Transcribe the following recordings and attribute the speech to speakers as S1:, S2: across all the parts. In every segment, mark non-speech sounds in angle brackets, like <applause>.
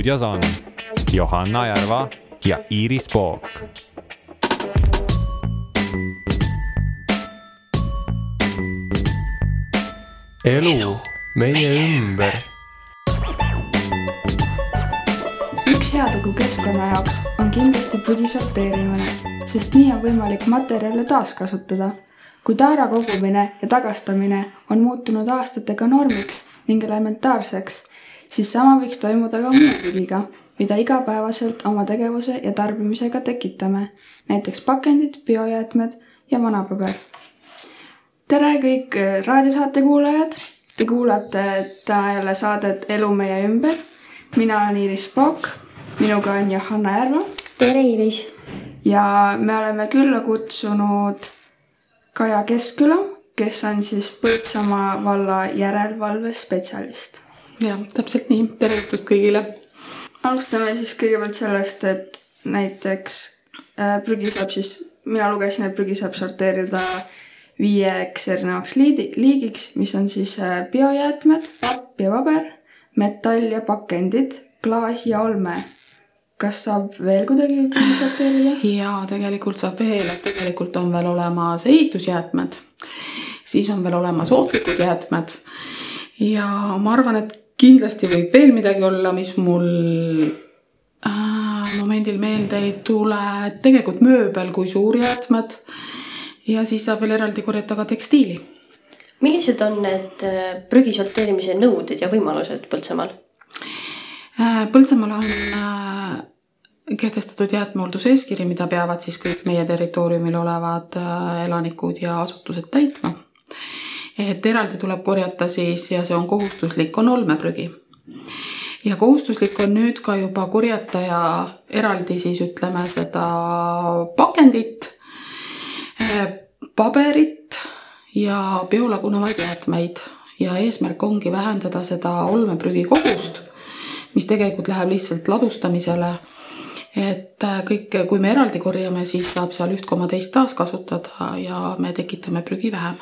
S1: stuudios on Johanna Järva ja Iiris Pook.
S2: elu meie ümber.
S3: üks heategu keskkonna jaoks on kindlasti prügi sorteerimine, sest nii on võimalik materjale taaskasutada. kui taara kogumine ja tagastamine on muutunud aastatega normiks ning elementaarseks, siis sama võiks toimuda ka muu prügiga, mida igapäevaselt oma tegevuse ja tarbimisega tekitame, näiteks pakendid, biojäätmed ja vanapaber tere kõik äh, raadiosaate kuulajad. Te kuulate täna jälle saadet Elu meie ümber. mina olen Iiris Pook, minuga on Johanna Järva.
S4: tere, Iiris.
S3: ja me oleme külla kutsunud Kaja Keskküla, kes on siis Põltsamaa valla järelevalvespetsialist.
S5: Jah, täpselt nii, tere õhtust kõigile.
S3: alustame siis kõigepealt sellest, et näiteks äh, prügi saab siis, mina lugesin, et prügi saab sorteerida viieks erinevaks liidi, liigiks, mis on siis äh, biojäätmed, papp ja paber, metall ja pakendid, klaas ja olme. kas saab veel kuidagi sorteerida?
S5: jaa, tegelikult saab veel, et tegelikult on veel olemas ehitusjäätmed, siis on veel olemas ohtlikud jäätmed ja ma arvan, et kindlasti võib veel midagi olla, mis mul äh, momendil meelde ei tule, tegelikult mööbel kui suurjäätmed ja siis saab veel eraldi korjata ka tekstiili.
S4: millised on need äh, prügi sorteerimise nõuded ja võimalused Põltsamaal?
S5: Äh, Põltsamaal on äh, kehtestatud jäätmehoolduse eeskiri, mida peavad siis kõik meie territooriumil olevad elanikud ja asutused täitma. Et eraldi tuleb korjata siis ja see on kohustuslik, on olmeprügi. ja kohustuslik on nüüd ka juba korjata ja eraldi siis ütleme seda pakendit paberit ja biolagunevaid jäätmeid ja eesmärk ongi vähendada seda olmeprügi kogust, mis tegelikult läheb lihtsalt ladustamisele. et äh, kõik, kui me eraldi korjame, siis saab seal üht koma teist taaskasutada ja me tekitame prügi vähem.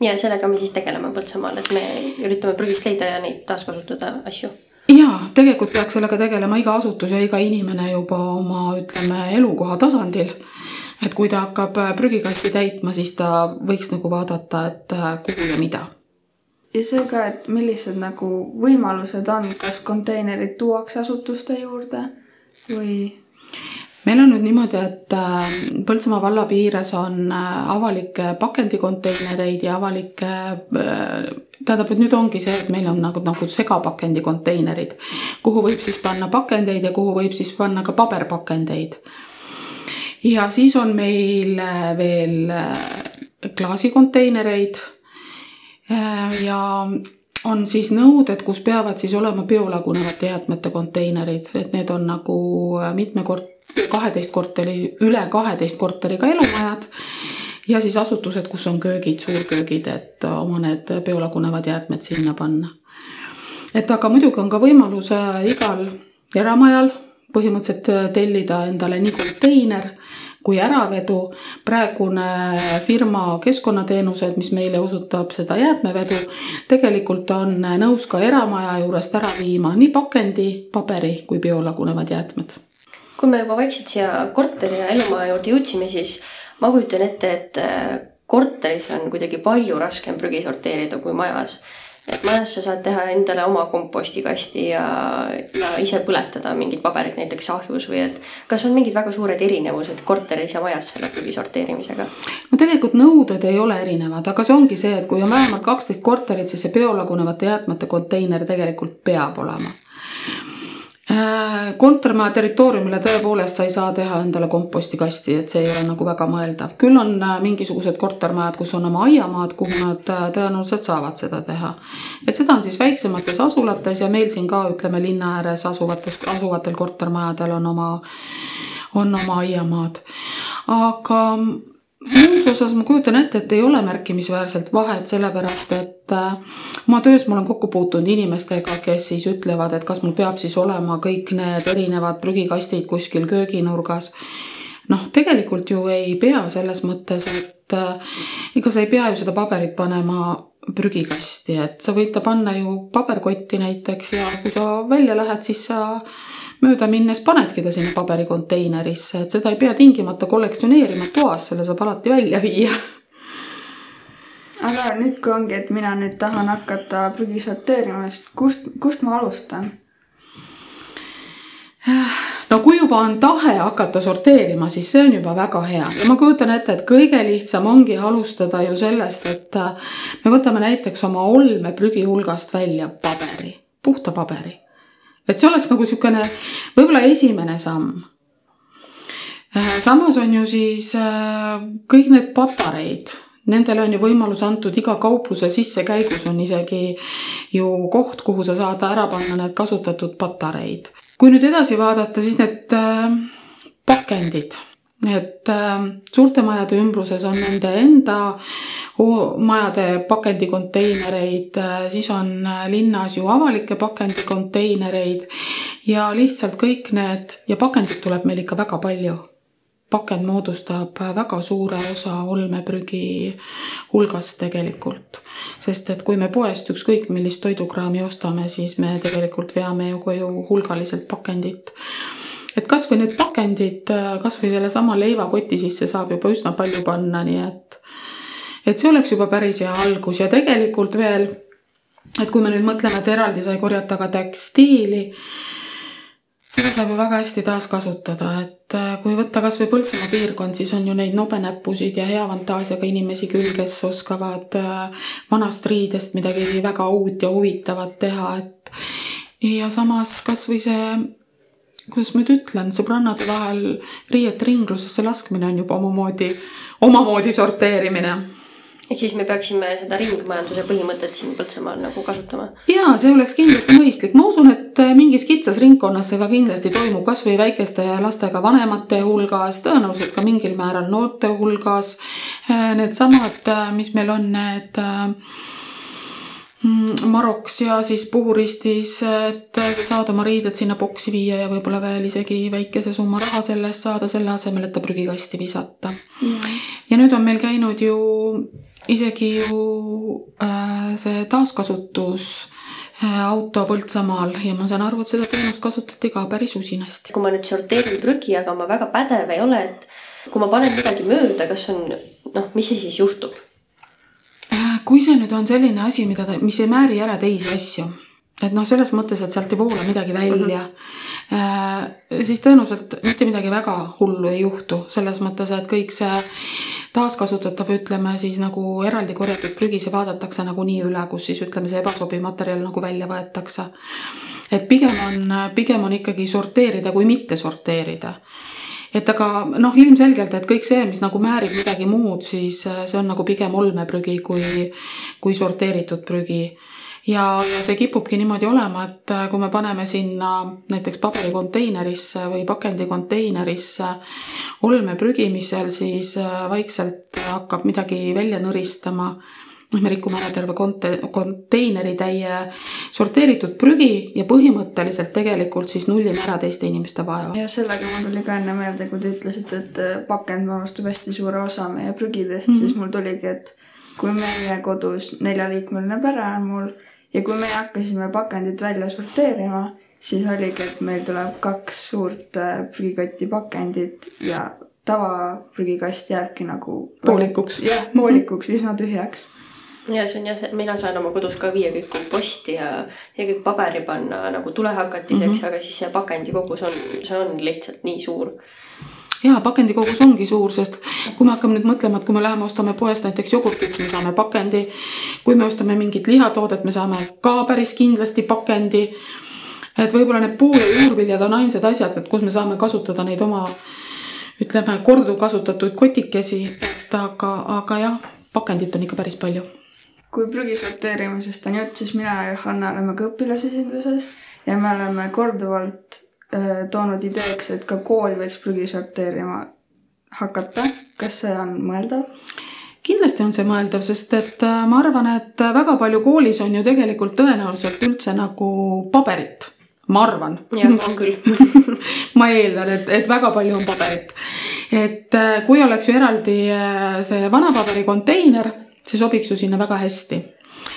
S4: Ja sellega me siis tegeleme Põltsamaal, et me üritame prügist leida ja neid taaskasutada asju
S5: ja tegelikult peaks sellega tegelema iga asutus ja iga inimene juba oma, ütleme, elukoha tasandil et kui ta hakkab äh, prügikasti täitma, siis ta võiks nagu vaadata, et äh, kuhu ja mida.
S3: ja see ka, et millised nagu võimalused on, kas konteinerid tuuakse asutuste juurde või?
S5: Meil on nüüd niimoodi, et äh, Põltsamaa valla piires on avalikke pakendikonteinereid ja avalikke, tähendab, et nüüd ongi see, et meil on nagu, nagu segapakendikonteinerid, kuhu võib siis panna pakendeid ja kuhu võib siis panna ka paberpakendeid ja siis on meil äh, veel äh, klaasikonteinereid. Äh, ja on siis nõuded, kus peavad siis olema biolagunevate jäätmete konteinerid, et need on nagu mitme kort-, kaheteist korteri, üle kaheteist korteriga elumajad ja siis asutused, kus on köögid, suurköögid, et oma need biolagunevad jäätmed sinna panna. et aga muidugi on ka võimalus igal eramajal põhimõtteliselt tellida endale nii konteiner kui äravedu. praegune firma Keskkonnateenused, mis meile osutab seda jäätmevedu, tegelikult on nõus ka eramaja juurest ära viima nii pakendi, paberi kui biolagunevad jäätmed.
S4: Kui me juba vaikselt siia korteri ja elumaja juurde jõudsime, siis ma kujutan ette, et korteris on kuidagi palju raskem prügi sorteerida kui majas et majas sa saad teha endale oma kompostikasti ja, ja ise põletada mingeid pabereid näiteks ahjus või et kas on mingid väga suured erinevused korteris ja majas selle prügi sorteerimisega?
S5: no tegelikult nõuded ei ole erinevad, aga see ongi see, et kui on vähemalt kaksteist korterit, siis see biolagunevate jäätmete konteiner tegelikult peab olema Äh, kontorimaja territooriumile tõepoolest sa ei saa teha endale kompostikasti, et see ei ole nagu väga mõeldav. küll on äh, mingisugused kortermajad, kus on oma aiamaad, kuhu nad äh, tõenäoliselt saavad seda teha. et seda on siis väiksemates asulates ja meil siin ka ütleme linna ääres asuvates, asuvatel kortermajadel on oma, on oma aiamaad. aga muus osas ma kujutan ette, et ei ole märkimisväärselt vahet, sellepärast et äh, oma töös ma olen kokku puutunud inimestega, kes siis ütlevad, et kas mul peab siis olema kõik need erinevad prügikastid kuskil kööginurgas. noh, tegelikult ju ei pea selles mõttes, et et äh, ega sa ei pea ju seda paberit panema prügikasti, et sa võid ta panna ju paberkotti näiteks ja kui sa välja lähed, siis sa mööda minnes panedki ta sinna paberikonteinerisse, et seda ei pea tingimata kollektsioneerima toas, selle saab alati välja viia
S3: aga nüüd, kui ongi, et mina nüüd tahan hakata prügi sorteerima, siis kust, kust ma alustan?
S5: no kui juba on tahe hakata sorteerima, siis see on juba väga hea ja ma kujutan ette, et kõige lihtsam ongi alustada ju sellest, et äh, me võtame näiteks oma olmeprügi hulgast välja paberi, puhta paberi. Et see oleks nagu niisugune võib-olla esimene samm. Äh, samas on ju siis äh, kõik need patareid Nendele on ju võimalus antud iga kaupluse sissekäigus on isegi ju koht, kuhu sa saad ära panna need kasutatud patareid kui nüüd edasi vaadata, siis need äh, pakendid, et äh, suurte majade ümbruses on nende enda majade pakendikonteinereid, äh, siis on linnas ju avalikke pakendikonteinereid ja lihtsalt kõik need ja pakendit tuleb meil ikka väga palju pakend moodustab väga suure osa olmeprügi hulgast tegelikult. sest et kui me poest ükskõik millist toidukraami ostame, siis me tegelikult veame ju koju hulgaliselt pakendit. Et kasvõi need pakendid, kasvõi sellesama leivakoti sisse saab juba üsna palju panna, nii et et see oleks juba päris hea algus. Ja tegelikult veel, et kui me nüüd mõtleme, et eraldi sai korjata ka tekstiili seda saab ju väga hästi taaskasutada, et äh, kui võtta kasvõi Põltsamaa piirkond, siis on ju neid nobenäppusid ja hea fantaasiaga inimesi küll, kes oskavad äh, vanast riidest midagi väga uut ja huvitavat teha, et ja samas kasvõi see kuidas ma nüüd ütlen, sõbrannade vahel riiete ringlusesse laskmine on juba omamoodi, omamoodi sorteerimine
S4: ehk siis me peaksime seda ringmajanduse põhimõtet siin Põltsamaal nagu kasutama?
S5: ja see oleks kindlasti mõistlik, ma usun, et äh, mingis kitsas ringkonnas see ka kindlasti toimub, kasvõi väikeste lastega vanemate hulgas, tõenäoliselt ka mingil määral noorte hulgas. Äh, needsamad, äh, mis meil on, need mm, Maroks ja siis puhuristis, et saad oma riided sinna boksi viia ja võib-olla veel isegi väikese summa raha selle eest saada, selle asemel, et ta prügikasti visata mm.. ja nüüd on meil käinud ju isegi ju äh, see taaskasutus äh, auto Põltsamaal ja ma saan aru, et seda teenust kasutati ka päris usinasti.
S4: kui ma nüüd sorteerin prügi, aga ma väga pädev ei ole, et kui ma panen midagi mööda, kas on noh, mis siis juhtub?
S5: Kui see nüüd on selline asi, mida ta, mis ei määri ära teisi asju, et noh, selles mõttes, et sealt ei voola midagi välja mm, -hmm. siis tõenäoliselt mitte midagi väga hullu ei juhtu, selles mõttes, et kõik see taaskasutatav, ütleme siis nagu eraldi korjatud prügi, see vaadatakse nagunii üle, kus siis ütleme, see ebasobiv materjal nagu välja võetakse. et pigem on, pigem on ikkagi sorteerida kui mitte sorteerida et aga noh, ilmselgelt, et kõik see, mis nagu määrib midagi muud, siis see on nagu pigem olmeprügi kui, kui sorteeritud prügi. Ja, ja see kipubki niimoodi olema, et äh, kui me paneme sinna näiteks paberikonteinerisse või pakendikonteinerisse olmeprügi, mis seal siis äh, vaikselt hakkab midagi välja nõristama noh, me rikume ära terve konte-, konteineritäie sorteeritud prügi ja põhimõtteliselt tegelikult siis nullime ära teiste inimeste vaeva.
S3: ja sellega mul tuli ka enne meelde, kui te ütlesite, et äh, pakend moodustab hästi suure osa meie prügidest mm, -hmm. siis mul tuligi, et kui meie kodus neljaliikmeline pere on mul ja kui me hakkasime pakendit välja sorteerima, siis oligi, et meil tuleb kaks suurt äh, prügikotti pakendit ja tavaprügikast jääbki nagu
S5: poolikuks.
S3: jah, poolikuks, üsna tühjaks
S4: ja see on jah, mina saan oma kodus ka viia kõik komposti ja, ja kõik paberi panna nagu tulehakatiseks mm, -hmm. aga siis see pakendi kogus on, see on lihtsalt nii suur
S5: jaa, pakendikogus ongi suur, sest kui me hakkame nüüd mõtlema, et kui me läheme ostame poest näiteks jogurtit, me saame pakendi. kui me ostame mingit lihatoodet, me saame ka päris kindlasti pakendi. et võib-olla need puu- ja juurviljad on ainsad asjad, et kus me saame kasutada neid oma ütleme, korduvkasutatud kotikesi, et aga, aga jah, pakendit on ikka päris palju.
S3: Kui prügi sorteerimisest on jutt, siis mina ja Hanna oleme ka õpilasesinduses ja me oleme korduvalt Äh, toonud ideeks, et ka kool võiks prügi sorteerima hakata. kas see on mõeldav?
S5: kindlasti on see mõeldav, sest et äh, ma arvan, et väga palju koolis on ju tegelikult tõenäoliselt üldse nagu paberit. ma arvan.
S4: jah, on küll <laughs>
S5: ma eeldan, et, et väga palju on paberit. et äh, kui oleks ju eraldi äh, see vanapaberi konteiner, see sobiks ju sinna väga hästi.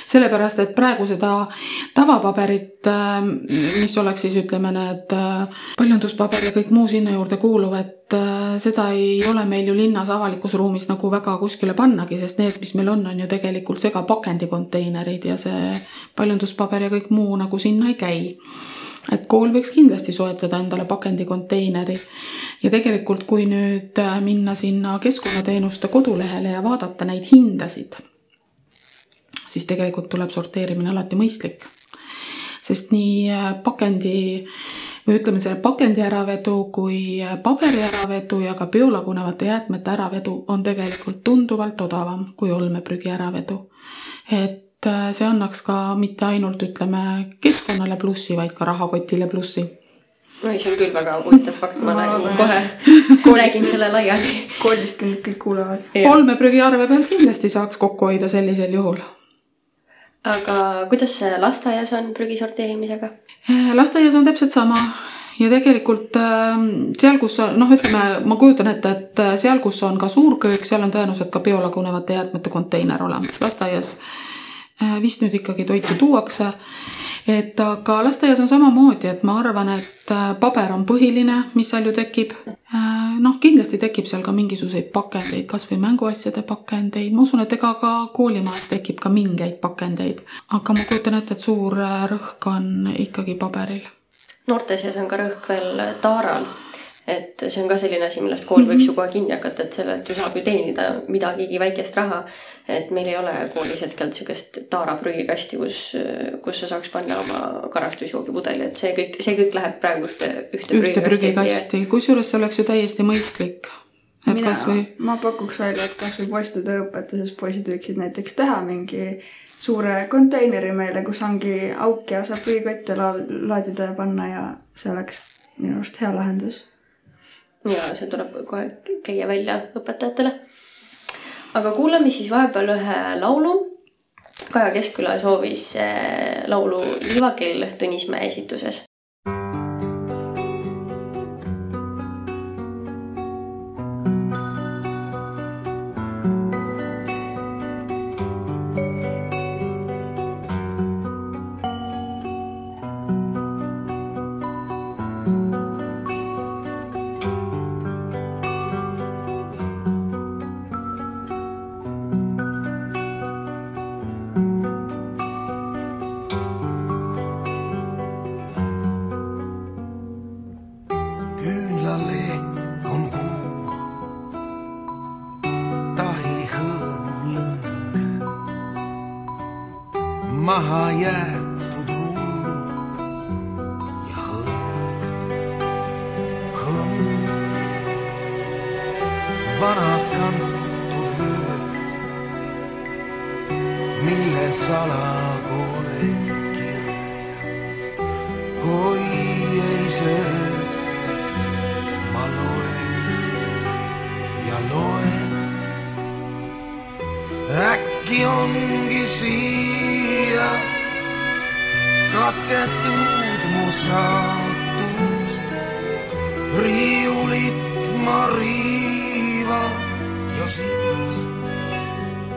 S5: Sellepärast, et praegu seda tavapaberit, ähm, mis oleks siis ütleme, need äh, paljunduspaber ja kõik muu sinna juurde kuuluv, et äh, seda ei ole meil ju linnas avalikus ruumis nagu väga kuskile pannagi, sest need, mis meil on, on ju tegelikult segapakendikonteinerid ja see paljunduspaber ja kõik muu nagu sinna ei käi et kool võiks kindlasti soetada endale pakendikonteineri ja tegelikult, kui nüüd äh, minna sinna keskkonnateenuste kodulehele ja vaadata neid hindasid siis tegelikult tuleb sorteerimine alati mõistlik. sest nii äh, pakendi või ütleme, see pakendi äravedu kui äh, paberi äravedu ja ka biolagunevate jäätmete äravedu on tegelikult tunduvalt odavam kui olmeprügi äravedu. et see annaks ka mitte ainult ütleme keskkonnale plussi, vaid ka rahakotile plussi
S4: oi, see on küll väga huvitav fakt, ma räägin kohe, <laughs> räägin selle laiali.
S3: koolist küll kõik kuulevad.
S5: olmeprügiarve pealt kindlasti saaks kokku hoida sellisel juhul
S4: aga kuidas lasteaias on prügi sorteerimisega?
S5: Äh, lasteaias on täpselt sama ja tegelikult ähm, seal, kus on, noh, ütleme, ma kujutan ette, et äh, seal, kus on ka suurköök, seal on tõenäoliselt ka biolagunevate jäätmete konteiner olemas. lasteaias äh, vist nüüd ikkagi toitu tuuakse et aga lasteaias on samamoodi, et ma arvan, et äh, paber on põhiline, mis seal ju tekib. Äh, noh, kindlasti tekib seal ka mingisuguseid pakendeid, kasvõi mänguasjade pakendeid, ma usun, et ega ka koolimajas tekib ka mingeid pakendeid, aga ma kujutan ette, et suur äh, rõhk on ikkagi paberil.
S4: noorte seas on ka rõhk veel taaral et see on ka selline asi, millest kool võiks ju kohe kinni hakata, et sellelt ju saab ju teenida midagigi väikest raha. et meil ei ole koolis hetkel sihukest Taara prügikasti, kus, kus sa saaks panna oma karastusjoogipudeli, et see kõik, see kõik läheb praegu ühte, ühte,
S5: ühte prügikasti, kusjuures see oleks ju täiesti mõistlik.
S3: et Mina, kasvõi. ma pakuks välja, et kasvõi poiste tööõpetuses poisid võiksid näiteks teha mingi suure konteineri meile, kus ongi auk ja saab prügikotte laadida ja panna ja see oleks minu arust hea lahendus
S4: ja see tuleb kohe käia välja õpetajatele. aga kuulame siis vahepeal ühe laulu. Kaja Keskküla soovis eh, laulu Liivakell Tõnismäe esituses
S6: yeah.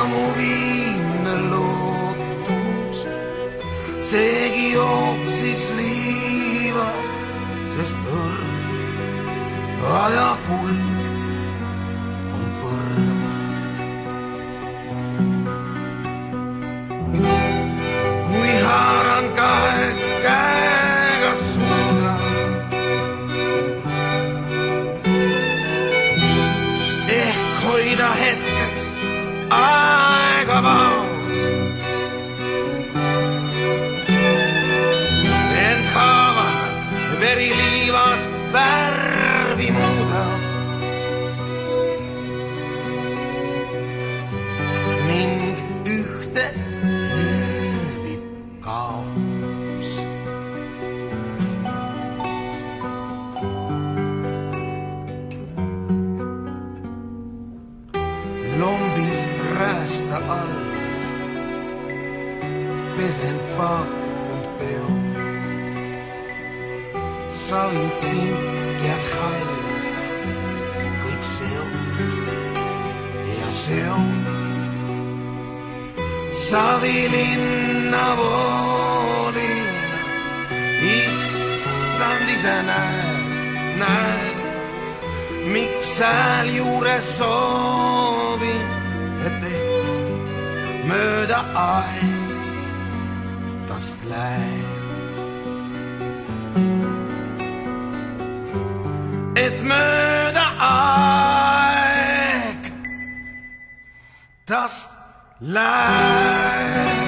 S6: ja mu viimne lootus, seegi jooksis liiva, sest õrn aja back. Et mööda aeg tast läheb.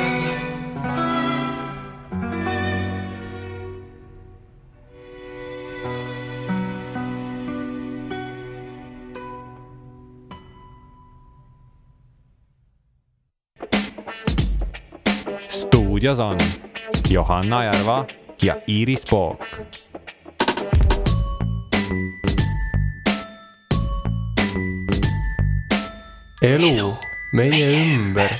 S1: stuudios on Johanna Järva ja Iiris Pook.
S2: Elu meie ümber.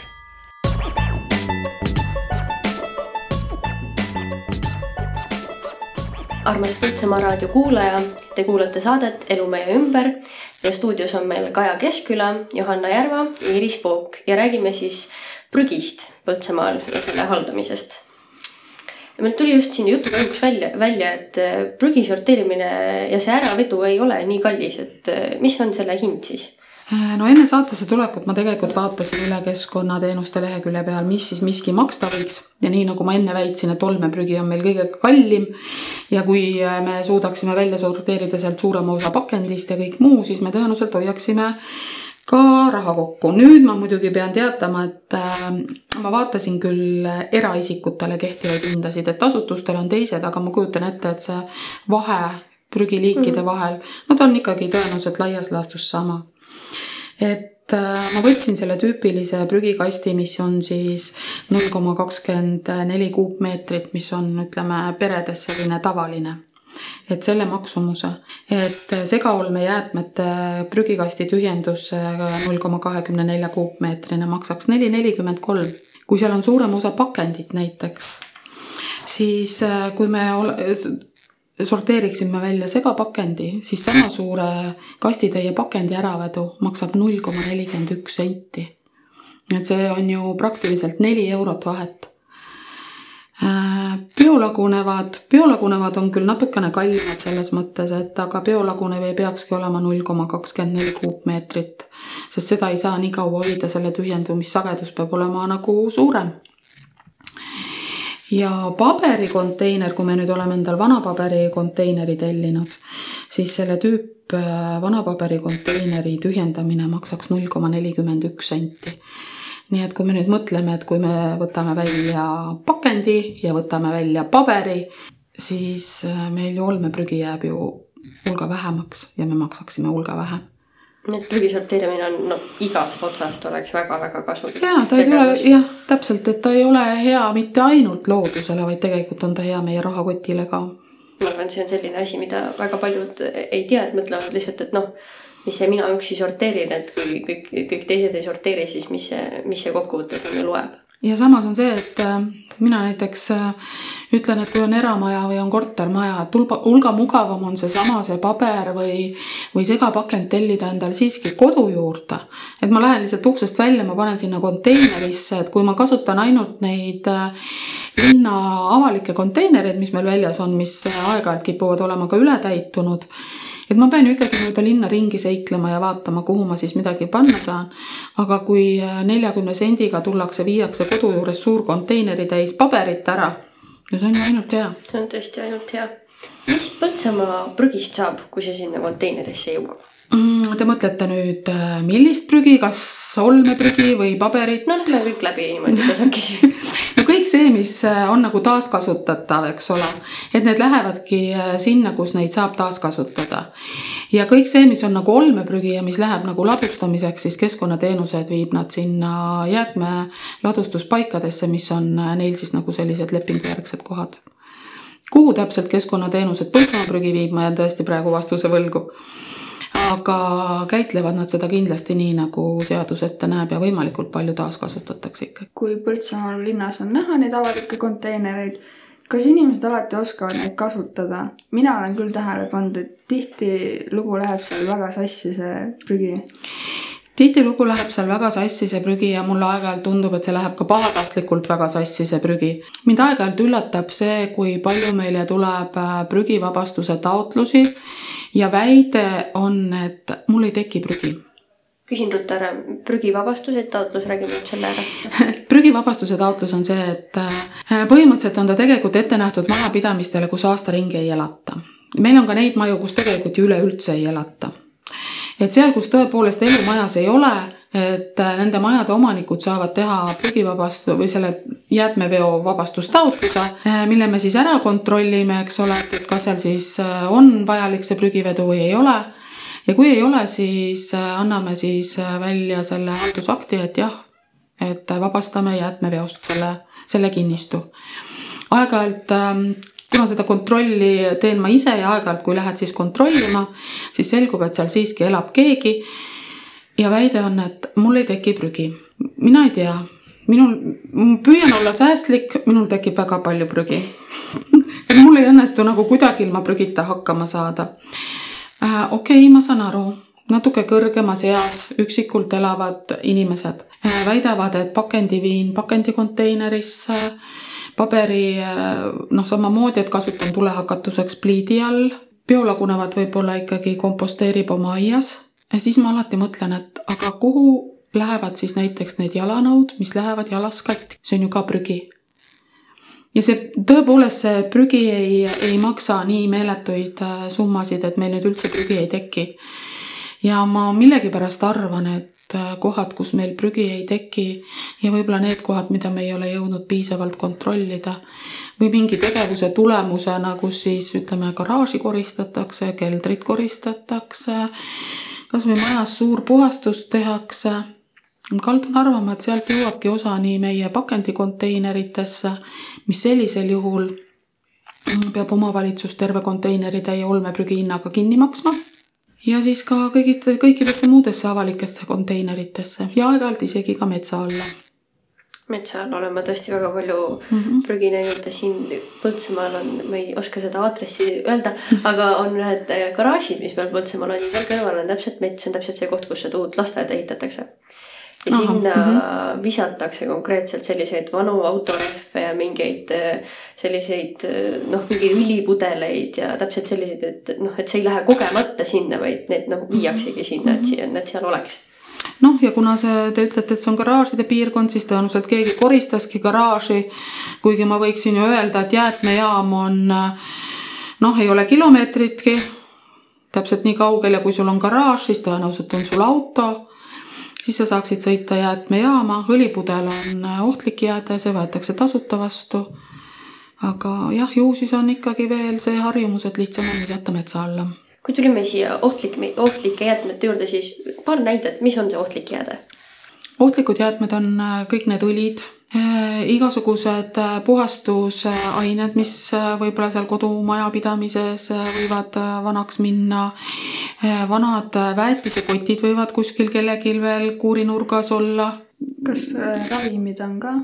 S4: armas Põltsamaa raadio kuulaja, te kuulate saadet Elu meie ümber. Ja stuudios on meil Kaja Keskküla, Johanna Järva, Iiris Pook. Ja räägime siis prügist Põltsamaal ja selle haldamisest. meil tuli just siin jutu käigus välja, välja, et äh, prügi sorteerimine ja see äravedu ei ole nii kallis, et äh, mis on selle hind siis?
S5: Äh, no enne saatesse tulekut ma tegelikult vaatasin üle keskkonnateenuste lehekülje peal, mis siis miski maksta võiks ja nii nagu ma enne väitsin, et olmeprügi on meil kõige kallim ja kui me suudaksime välja sorteerida sealt suurema osa pakendist ja kõik muu, siis me tõenäoliselt hoiaksime ka raha kokku. nüüd ma muidugi pean teatama, et äh, ma vaatasin küll eraisikutele kehtivaid hindasid, et asutustel on teised, aga ma kujutan ette, et see vahe prügiliikide vahel, no ta on ikkagi tõenäoliselt laias laastus sama. Et äh, ma võtsin selle tüüpilise prügikasti, mis on siis null koma kakskümmend neli kuupmeetrit, mis on, ütleme, peredes selline tavaline et selle maksumuse, et segaolmejäätmete prügikasti tühjendus null koma kahekümne nelja kuupmeetrine maksaks neli nelikümmend kolm. kui seal on suurem osa pakendit näiteks, siis äh, kui me ole, sorteeriksime välja segapakendi, siis sama <laughs> suure kastitäie pakendi äravedu maksab null koma nelikümmend üks senti. et see on ju praktiliselt neli eurot vahet Äh, biolagunevad, biolagunevad on küll natukene kallimad selles mõttes, et aga biolagunev ei peakski olema null koma kakskümmend neli kuupmeetrit, sest seda ei saa nii kaua hoida, selle tühjendumissagedus peab olema nagu suurem. Ja paberikonteiner, kui me nüüd oleme endal vana paberikonteineri tellinud, siis selle tüüp äh, vana paberikonteineri tühjendamine maksaks null koma nelikümmend üks senti nii et kui me nüüd mõtleme, et kui me võtame välja pakendi ja võtame välja paberi, siis äh, meil ju olmeprügi jääb ju hulga vähemaks ja me maksaksime hulga vähem.
S4: Nii et prügi sorteerimine on no igast otsast oleks väga-väga kasulik.
S5: ja ta ei tule jah, täpselt, et ta ei ole hea mitte ainult loodusele, vaid tegelikult on ta hea meie rahakotile ka.
S4: ma arvan, see on selline asi, mida väga paljud ei tea, et mõtlevad lihtsalt, et noh mis see mina üksi sorteerin, et kui kõik, kõik teised ei sorteeri, siis mis see, mis see kokkuvõttes on ju loeb.
S5: Ja samas on see, et äh, mina näiteks äh, ütlen, et kui on eramaja või on kortermaja, et hulga, hulga mugavam on seesama, see paber või, või segapakend tellida endal siiski kodu juurde. et ma lähen lihtsalt uksest välja, ma panen sinna konteinerisse, et kui ma kasutan ainult neid äh, linna avalikke konteinereid, mis meil väljas on, mis aeg-ajalt kipuvad olema ka ületäitunud et ma pean ju ikkagi mööda linna ringi seiklema ja vaatama, kuhu ma siis midagi panna saan. aga kui äh, neljakümne sendiga tullakse, viiakse kodu juures suur konteineri täis paberit ära, no see on ju ainult hea.
S4: see on tõesti ainult hea. mis Põltsamaa prügist saab, kui see sinna konteinerisse jõuab?
S5: Mm, te mõtlete nüüd, äh, millist prügi, kas olmeprügi või paberit?
S4: no lähme kõik läbi niimoodi tasakesi <laughs>
S5: no kõik see, mis äh, on nagu taaskasutatav, eks ole, et need lähevadki äh, sinna, kus neid saab taaskasutada. ja kõik see, mis on nagu olmeprügi ja mis läheb nagu ladustamiseks, siis Keskkonnateenused viib nad sinna jäätmeladustuspaikadesse, mis on neil siis nagu sellised lepingujärgsed kohad kuhu täpselt Keskkonnateenused Põltsamaa prügi viib, ma jään tõesti praegu vastuse võlgu aga käitlevad nad seda kindlasti nii, nagu seadus ette näeb ja võimalikult palju taaskasutatakse ikka.
S3: kui Põltsamaal linnas on näha neid avalikke konteinereid, kas inimesed alati oskavad neid kasutada? mina olen küll tähele pannud, et tihtilugu läheb seal väga sassi see prügi.
S5: tihtilugu läheb seal väga sassi see prügi ja mulle aeg-ajalt tundub, et see läheb ka pahatahtlikult väga sassi, see prügi. mind aeg-ajalt üllatab see, kui palju meile tuleb äh, prügivabastuse taotlusi ja väide on, et mul ei teki prügi
S4: küsin ruttu ära, prügivabastuse taotlus, räägime nüüd selle ära. <laughs>
S5: prügivabastuse taotlus on see, et äh, põhimõtteliselt on ta tegelikult ette nähtud majapidamistele, kus aasta ringi ei elata. meil on ka neid maju, kus tegelikult ju üleüldse ei elata. et seal, kus tõepoolest elu majas ei ole, et äh, nende majade omanikud saavad teha prügivabastu- või selle jäätmeveo vabastustaotluse, äh, mille me siis ära kontrollime, eks ole, kas seal siis on vajalik see prügivedu või ei ole ja kui ei ole, siis äh, anname siis äh, välja selle haldusakti, et jah, et vabastame jäätmeveost selle, selle kinnistu. aeg-ajalt ähm, kuna seda kontrolli teen ma ise ja aeg-ajalt, kui lähed siis kontrollima, siis selgub, et seal siiski elab keegi. ja väide on, et mul ei teki prügi. mina ei tea, minul, püüan olla säästlik, minul tekib väga palju prügi. Mul ei õnnestu nagu kuidagi ilma prügita hakkama saada. Äh,. okei okay,, ma saan aru, natuke kõrgemas eas üksikult elavad inimesed äh, väidavad, et pakendiviin pakendikonteinerisse, paberi äh, noh, samamoodi, et kasutan tulehakatuseks pliidi all, biolagunevad võib-olla ikkagi komposteerib oma aias. Ja siis ma alati mõtlen, et aga kuhu lähevad siis näiteks need jalanõud, mis lähevad jalas katki, see on ju ka prügi ja see tõepoolest, see prügi ei, ei maksa nii meeletuid äh, summasid, et meil nüüd üldse prügi ei teki. ja ma millegipärast arvan, et äh, kohad, kus meil prügi ei teki ja võib-olla need kohad, mida me ei ole jõudnud piisavalt kontrollida või mingi tegevuse tulemusena, kus siis ütleme, garaaži koristatakse, keldrit koristatakse, kasvõi majas suur puhastus tehakse kaldun arvama, et sealt jõuabki osa nii meie pakendikonteineritesse, mis sellisel juhul peab omavalitsus terve konteineritäie olmeprügi hinnaga kinni maksma. ja siis ka kõigid, kõikidesse muudesse avalikesse konteineritesse ja aeg-ajalt isegi ka metsa alla.
S4: metsa all olen ma tõesti väga palju mm -hmm. prügi näinud ja siin Põltsamaal on, ma ei oska seda aadressi öelda, aga on ühed garaažid, mis meil Põltsamaal on ja seal kõrval on täpselt mets, see on täpselt see koht, kus seda uut lasteaeda ehitatakse ja Aha, sinna mm -hmm. visatakse konkreetselt selliseid vanu autorehve ja mingeid äh, selliseid äh, noh, mingeid õlipudeleid ja täpselt selliseid, et noh, et see ei lähe kogemata sinna, vaid need noh, viiaksegi sinna, et siia, need seal oleks
S5: noh, ja kuna see, te ütlete, et see on garaažide piirkond, siis tõenäoliselt keegi koristaski garaaži. kuigi ma võiksin ju öelda, et jäätmejaam on noh, ei ole kilomeetritki täpselt nii kaugel ja kui sul on garaaž, siis tõenäoliselt on sul auto siis sa saaksid sõita jäätmejaama, õlipudel on äh, ohtlik jääde, see võetakse tasuta vastu. aga jah, ju siis on ikkagi veel see harjumus, et lihtsam on jätta metsa alla.
S4: kui tulime siia ohtlik, ohtlike jäätmete juurde, siis paar näidet, mis on see ohtlik jääde?
S5: ohtlikud jäätmed on äh, kõik need õlid igasugused äh, puhastusained, mis äh, võib-olla seal kodumajapidamises võivad vanaks minna. vanad väetisekotid võivad kuskil kellelgi veel kuurinurgas olla.
S3: kas ravimid on ka?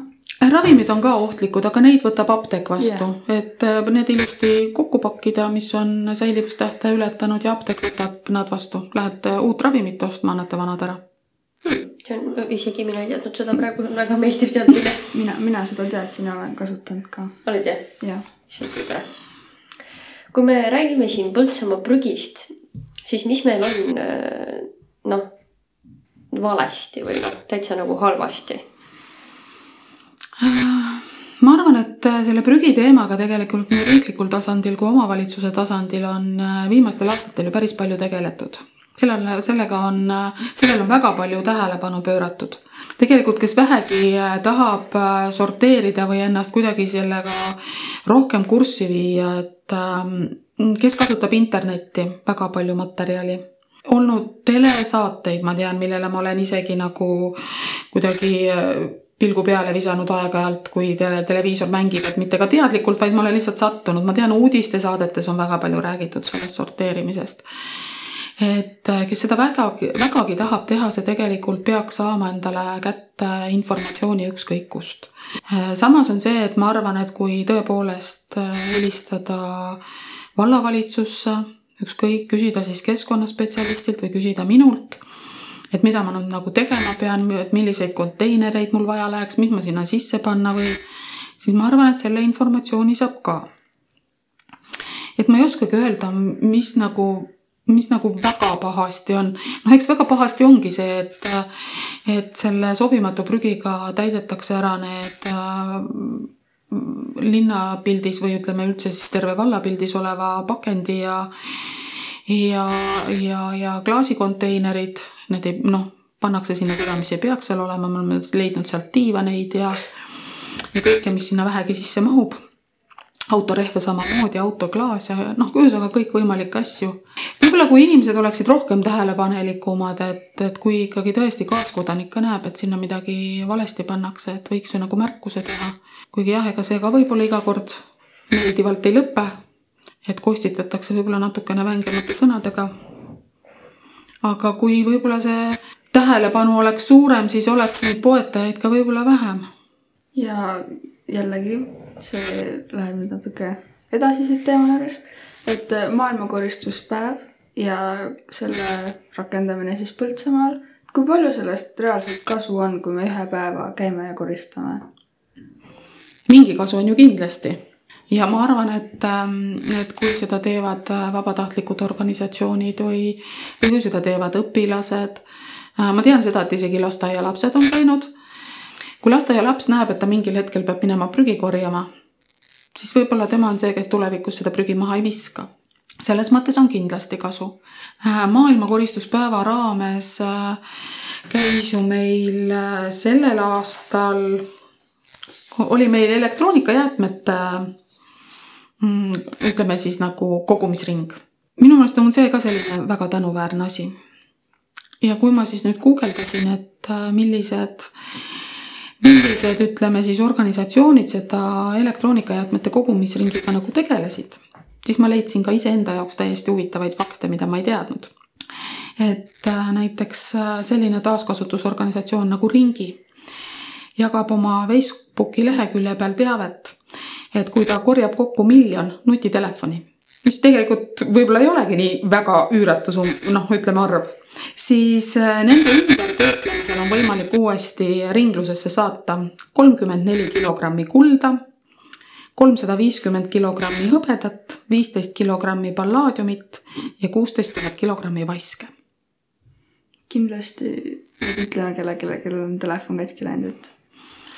S5: ravimid on ka ohtlikud, aga neid võtab apteek vastu yeah., et need ilusti kokku pakkida, mis on säilivustähtaja ületanud ja apteek võtab nad vastu. Lähed uut ravimit ostma, annate vanad ära
S4: see on, isegi mina ei teadnud seda, praegu on väga meeldiv teadmine.
S3: mina, mina seda teadsin ja olen kasutanud ka.
S4: olid jah?
S3: jah.
S4: isegi tore. kui me räägime siin Põltsamaa prügist, siis mis meil on äh, noh, valesti või noh, täitsa nagu halvasti?
S5: ma arvan, et äh, selle prügi teemaga tegelikult nii riiklikul tasandil kui omavalitsuse tasandil on äh, viimastel aastatel ju päris palju tegeletud sellele, sellega on, sellele on väga palju tähelepanu pööratud. tegelikult, kes vähegi äh, tahab äh, sorteerida või ennast kuidagi sellega rohkem kurssi viia, et ähm, kes kasutab internetti, väga palju materjali. Olnud telesaateid, ma tean, millele ma olen isegi nagu kuidagi äh, pilgu peale visanud aeg-ajalt, kui tele, televiisor mängib, et mitte ka teadlikult, vaid ma olen lihtsalt sattunud, ma tean, uudistesaadetes on väga palju räägitud sellest sorteerimisest et äh, kes seda vägagi, vägagi tahab teha, see tegelikult peaks saama endale kätte informatsiooni ükskõik kust. Äh, samas on see, et ma arvan, et kui tõepoolest äh, helistada vallavalitsusse, ükskõik, küsida siis keskkonnaspetsialistilt või küsida minult, et mida ma nüüd nagu tegema pean, et milliseid konteinereid mul vaja läheks, mis ma sinna sisse panna või, siis ma arvan, et selle informatsiooni saab ka. et ma ei oskagi öelda, mis nagu mis nagu väga pahasti on, noh, eks väga pahasti ongi see, et, et selle sobimatu prügiga täidetakse ära need äh, linnapildis või ütleme üldse siis terve vallapildis oleva pakendi ja ja, ja, ja klaasikonteinerid, need ei noh, pannakse sinna seda, mis ei peaks seal olema, me oleme leidnud sealt diivaneid ja ja kõike, mis sinna vähegi sisse mahub. Autorehve samamoodi, autoklaas ja noh, ühesõnaga kõikvõimalikke asju. Võib-olla kui inimesed oleksid rohkem tähelepanelikumad, et, et kui ikkagi tõesti kaaskodanik ka näeb, et sinna midagi valesti pannakse, et võiks ju nagu märkuse teha. kuigi jah, ega see ka võib-olla iga kord meeldivalt ei lõpe. et kostitatakse võib-olla natukene vängemate sõnadega. aga kui võib-olla see tähelepanu oleks suurem, siis oleks neid poetajaid ka võib-olla vähem.
S3: ja jällegi see läheb nüüd natuke edasi siit teema juurest, et maailmakoristuspäev ja selle rakendamine siis Põltsamaal. kui palju sellest reaalselt kasu on, kui me ühe päeva käime ja koristame?
S5: mingi kasu on ju kindlasti ja ma arvan, et, ähm, et kui seda teevad äh, vabatahtlikud organisatsioonid või, või kui seda teevad õpilased, äh, ma tean seda, et isegi lasteaialapsed on käinud kui lasteaialaps näeb, et ta mingil hetkel peab minema prügi korjama, siis võib-olla tema on see, kes tulevikus seda prügi maha ei viska. Selles mõttes on kindlasti kasu. Äh, maailma koristuspäeva raames äh, käis ju meil äh, sellel aastal, oli meil elektroonikajäätmete mm, ütleme siis nagu kogumisring. minu meelest on see ka selline väga tänuväärne asi. ja kui ma siis nüüd guugeldasin, et millised millised, ütleme siis organisatsioonid seda elektroonikajäätmete kogumisringiga nagu tegelesid, siis ma leidsin ka iseenda jaoks täiesti huvitavaid fakte, mida ma ei teadnud. et äh, näiteks äh, selline taaskasutusorganisatsioon nagu Ringi jagab oma Facebooki lehekülje peal teavet, et kui ta korjab kokku miljon nutitelefoni, mis tegelikult võib-olla ei olegi nii väga üüratu sum-, noh, ütleme arv, siis äh, nende ümbertöötlemisel on võimalik uuesti ringlusesse saata kolmkümmend neli kilogrammi kulda, kolmsada viiskümmend kilogrammi hõbedat, viisteist kilogrammi pallaadiumit ja kuusteist tuhat kilogrammi vaske.
S3: kindlasti peab ütlema kellelegi, kellel on telefon katki läinud, et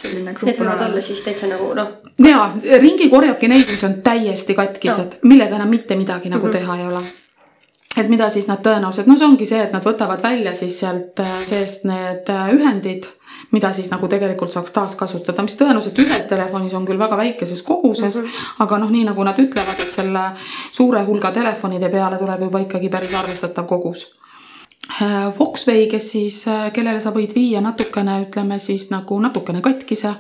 S3: selline grupp
S4: Need võivad olla siis täitsa nagu noh,
S5: ja ringi korjabki neid, mis on täiesti katkised no., millega enam mitte midagi nagu mm -hmm. teha ei ole et mida siis nad tõenäoliselt, no see ongi see, et nad võtavad välja siis sealt äh, seest need äh, ühendid, mida siis nagu tegelikult saaks taaskasutada, mis tõenäoliselt ühes telefonis on küll väga väikeses koguses mm, -hmm. aga noh, nii nagu nad ütlevad, et selle suure hulga telefonide peale tuleb juba ikkagi päris arvestatav kogus. Äh, Foxway, kes siis, kellele sa võid viia natukene, ütleme siis nagu natukene katkise.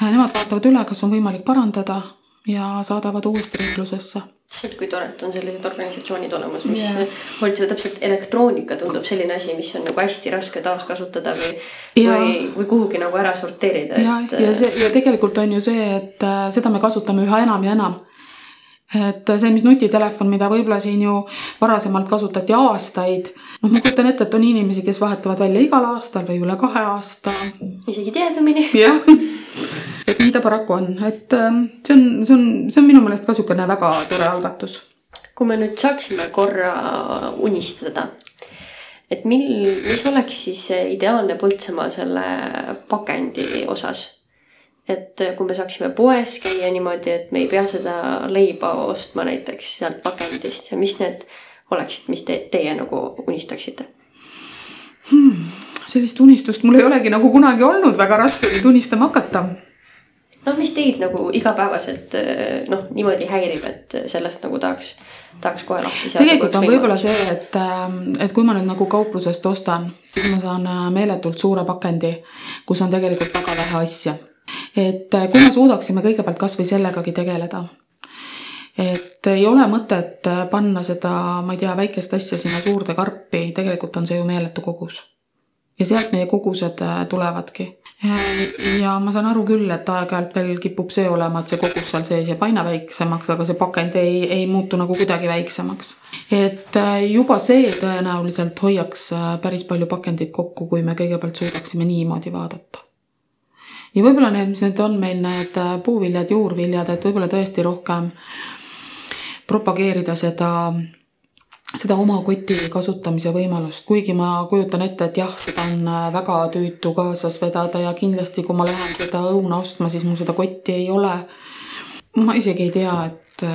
S5: Nemad vaatavad üle, kas on võimalik parandada ja saadavad uuesti ringlusesse
S4: et kui tore, et on sellised organisatsioonid olemas, mis yeah. hoolitsevad täpselt elektroonika tundub selline asi, mis on nagu hästi raske taaskasutada või yeah., või, või kuhugi nagu ära sorteerida.
S5: ja et..., ja see ja tegelikult on ju see, et äh, seda me kasutame üha enam ja enam. et see, mis nutitelefon, mida võib-olla siin ju varasemalt kasutati aastaid, noh, ma kujutan ette, et on inimesi, kes vahetavad välja igal aastal või üle kahe aasta.
S4: isegi tihedamini.
S5: jah <laughs> et nii ta paraku on, et ähm, see on, see on, see on minu meelest ka niisugune väga tore algatus.
S4: kui me nüüd saaksime korra unistada, et mil, mis oleks siis ideaalne Põltsamaa selle pakendi osas? et kui me saaksime poes käia niimoodi, et me ei pea seda leiba ostma näiteks sealt pakendist ja mis need oleksid, mis te, teie nagu unistaksite
S5: hmm,? sellist unistust mul ei olegi nagu kunagi olnud, väga raske oli tunistama hakata
S4: noh, mis teid nagu igapäevaselt eh, noh, niimoodi häirib, et sellest nagu tahaks, tahaks kohe lahti saada.
S5: tegelikult on võib-olla see, et, ähm, et kui ma nüüd nagu kauplusest ostan, siis ma saan äh, meeletult suure pakendi, kus on tegelikult väga vähe asja. et äh, kui me suudaksime kõigepealt kasvõi sellegagi tegeleda et ei ole mõtet äh, panna seda, ma ei tea, väikest asja sinna suurde karpi, tegelikult on see ju meeletu kogus. ja sealt meie kogused äh, tulevadki. Ja ma saan aru küll, et aeg-ajalt veel kipub see olema, et see kogus seal sees jääb aina väiksemaks, aga see pakend ei, ei muutu nagu kuidagi väiksemaks. et äh, juba see tõenäoliselt hoiaks päris palju pakendit kokku, kui me kõigepealt suudaksime niimoodi vaadata ja võib-olla need, mis need on meil need puuviljad, juurviljad, et võib-olla tõesti rohkem propageerida seda, seda oma koti kasutamise võimalust, kuigi ma kujutan ette, et jah, seda on väga tüütu kaasas vedada ja kindlasti, kui ma lähen seda õuna ostma, siis mul seda kotti ei ole. ma isegi ei tea, et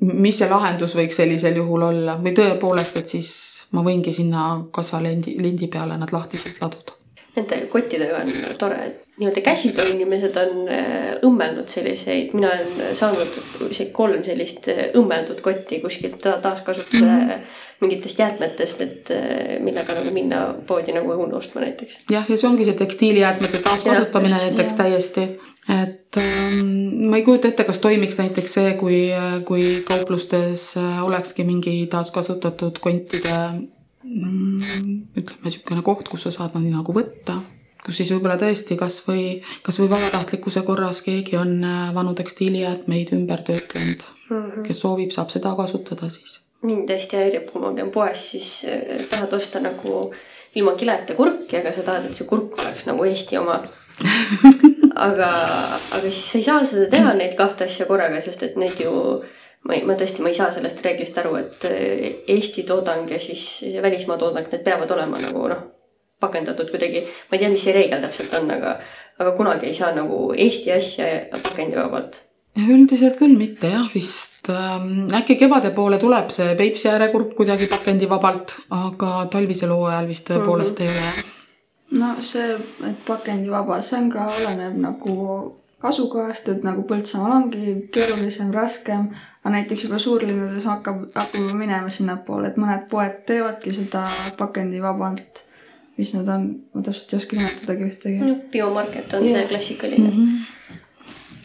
S5: mis see lahendus võiks sellisel juhul olla või tõepoolest, et siis ma võingi sinna kassalendi, lindi peale nad lahtiselt laduda.
S4: Nende kottidega on tore, et niimoodi käsitöö inimesed on äh, õmmelnud selliseid, mina olen saanud isegi kolm sellist äh, õmmeldud kotti kuskilt taaskasutuse mm -hmm. mingitest jäätmetest, et äh, millega nagu minna poodi nagu õunu ostma näiteks.
S5: jah, ja see ongi see tekstiilijäätmete taaskasutamine ja, näiteks jah. täiesti, et ähm, ma ei kujuta ette, kas toimiks näiteks see, kui, kui kauplustes olekski mingi taaskasutatud kontide mm, ütleme, niisugune koht, kus sa saad nad nagu võtta kus siis võib-olla tõesti kasvõi, kasvõi vabatahtlikkuse korras keegi on äh, vanu tekstiilijäätmeid ümber töötlenud mm. -hmm. kes soovib, saab seda kasutada siis.
S4: mind hästi häirib, kui ma käin poes, siis äh, tahad osta nagu ilma kileta kurki, aga sa tahad, et see kurk oleks nagu Eesti oma <laughs> aga, aga siis sa ei saa seda teha, neid kahte asja korraga, sest et need ju ma ei, ma tõesti, ma ei saa sellest reeglist aru, et äh, Eesti toodang ja siis välismaa toodang, need peavad olema nagu noh, pakendatud kuidagi, ma ei tea, mis see reegel täpselt on, aga, aga kunagi ei saa nagu Eesti asja pakendivabalt.
S5: üldiselt küll mitte jah, vist ähm, äkki kevade poole tuleb see Peipsi äärekurk kuidagi pakendivabalt, aga talvisel hooajal vist tõepoolest mm -hmm. ei ole.
S3: no see, et pakendivaba, see on ka, oleneb nagu asukohast, et nagu Põltsamaal ongi keerulisem, raskem, aga näiteks juba suurlinnades hakkab, hakkab minema sinnapoole, et mõned poed teevadki seda pakendivabalt mis nad on, ma täpselt ei oska nimetadagi ühtegi
S4: biomarket on yeah. see klassikaline mm. -hmm.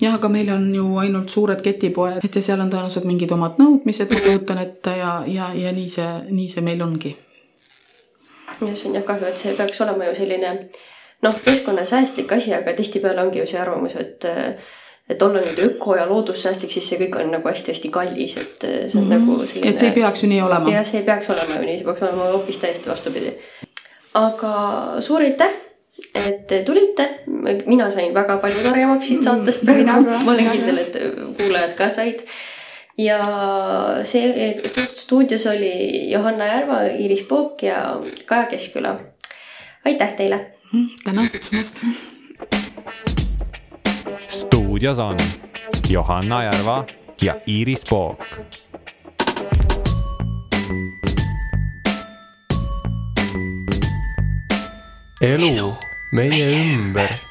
S5: jah, aga meil on ju ainult suured ketipoed, et ja seal on tõenäoliselt mingid omad nõudmised, ma kujutan ette ja, ja, ja nii see, nii see meil ongi.
S4: ja see on jah kahju, et see peaks olema ju selline noh, keskkonnasäästlik asi, aga tihtipeale ongi ju see arvamus, et et olla nüüd öko ja loodussäästlik, siis see kõik on nagu hästi-hästi kallis, et see on mm -hmm. nagu
S5: selline. et see ei peaks ju nii olema.
S4: jah, see ei peaks olema ju nii, see peaks olema hoopis täiesti vastupidi aga suur aitäh, et te tulite. mina sain väga palju targemaks siit saatest praegu, ma olen kindel, et kuulajad ka said. ja see stuudios oli Johanna Järva, Iiris Pook ja Kaja Keskküla. aitäh teile.
S5: Mm, tänan kutsumast.
S1: stuudios on Johanna Järva ja Iiris Pook
S2: elu meie ümber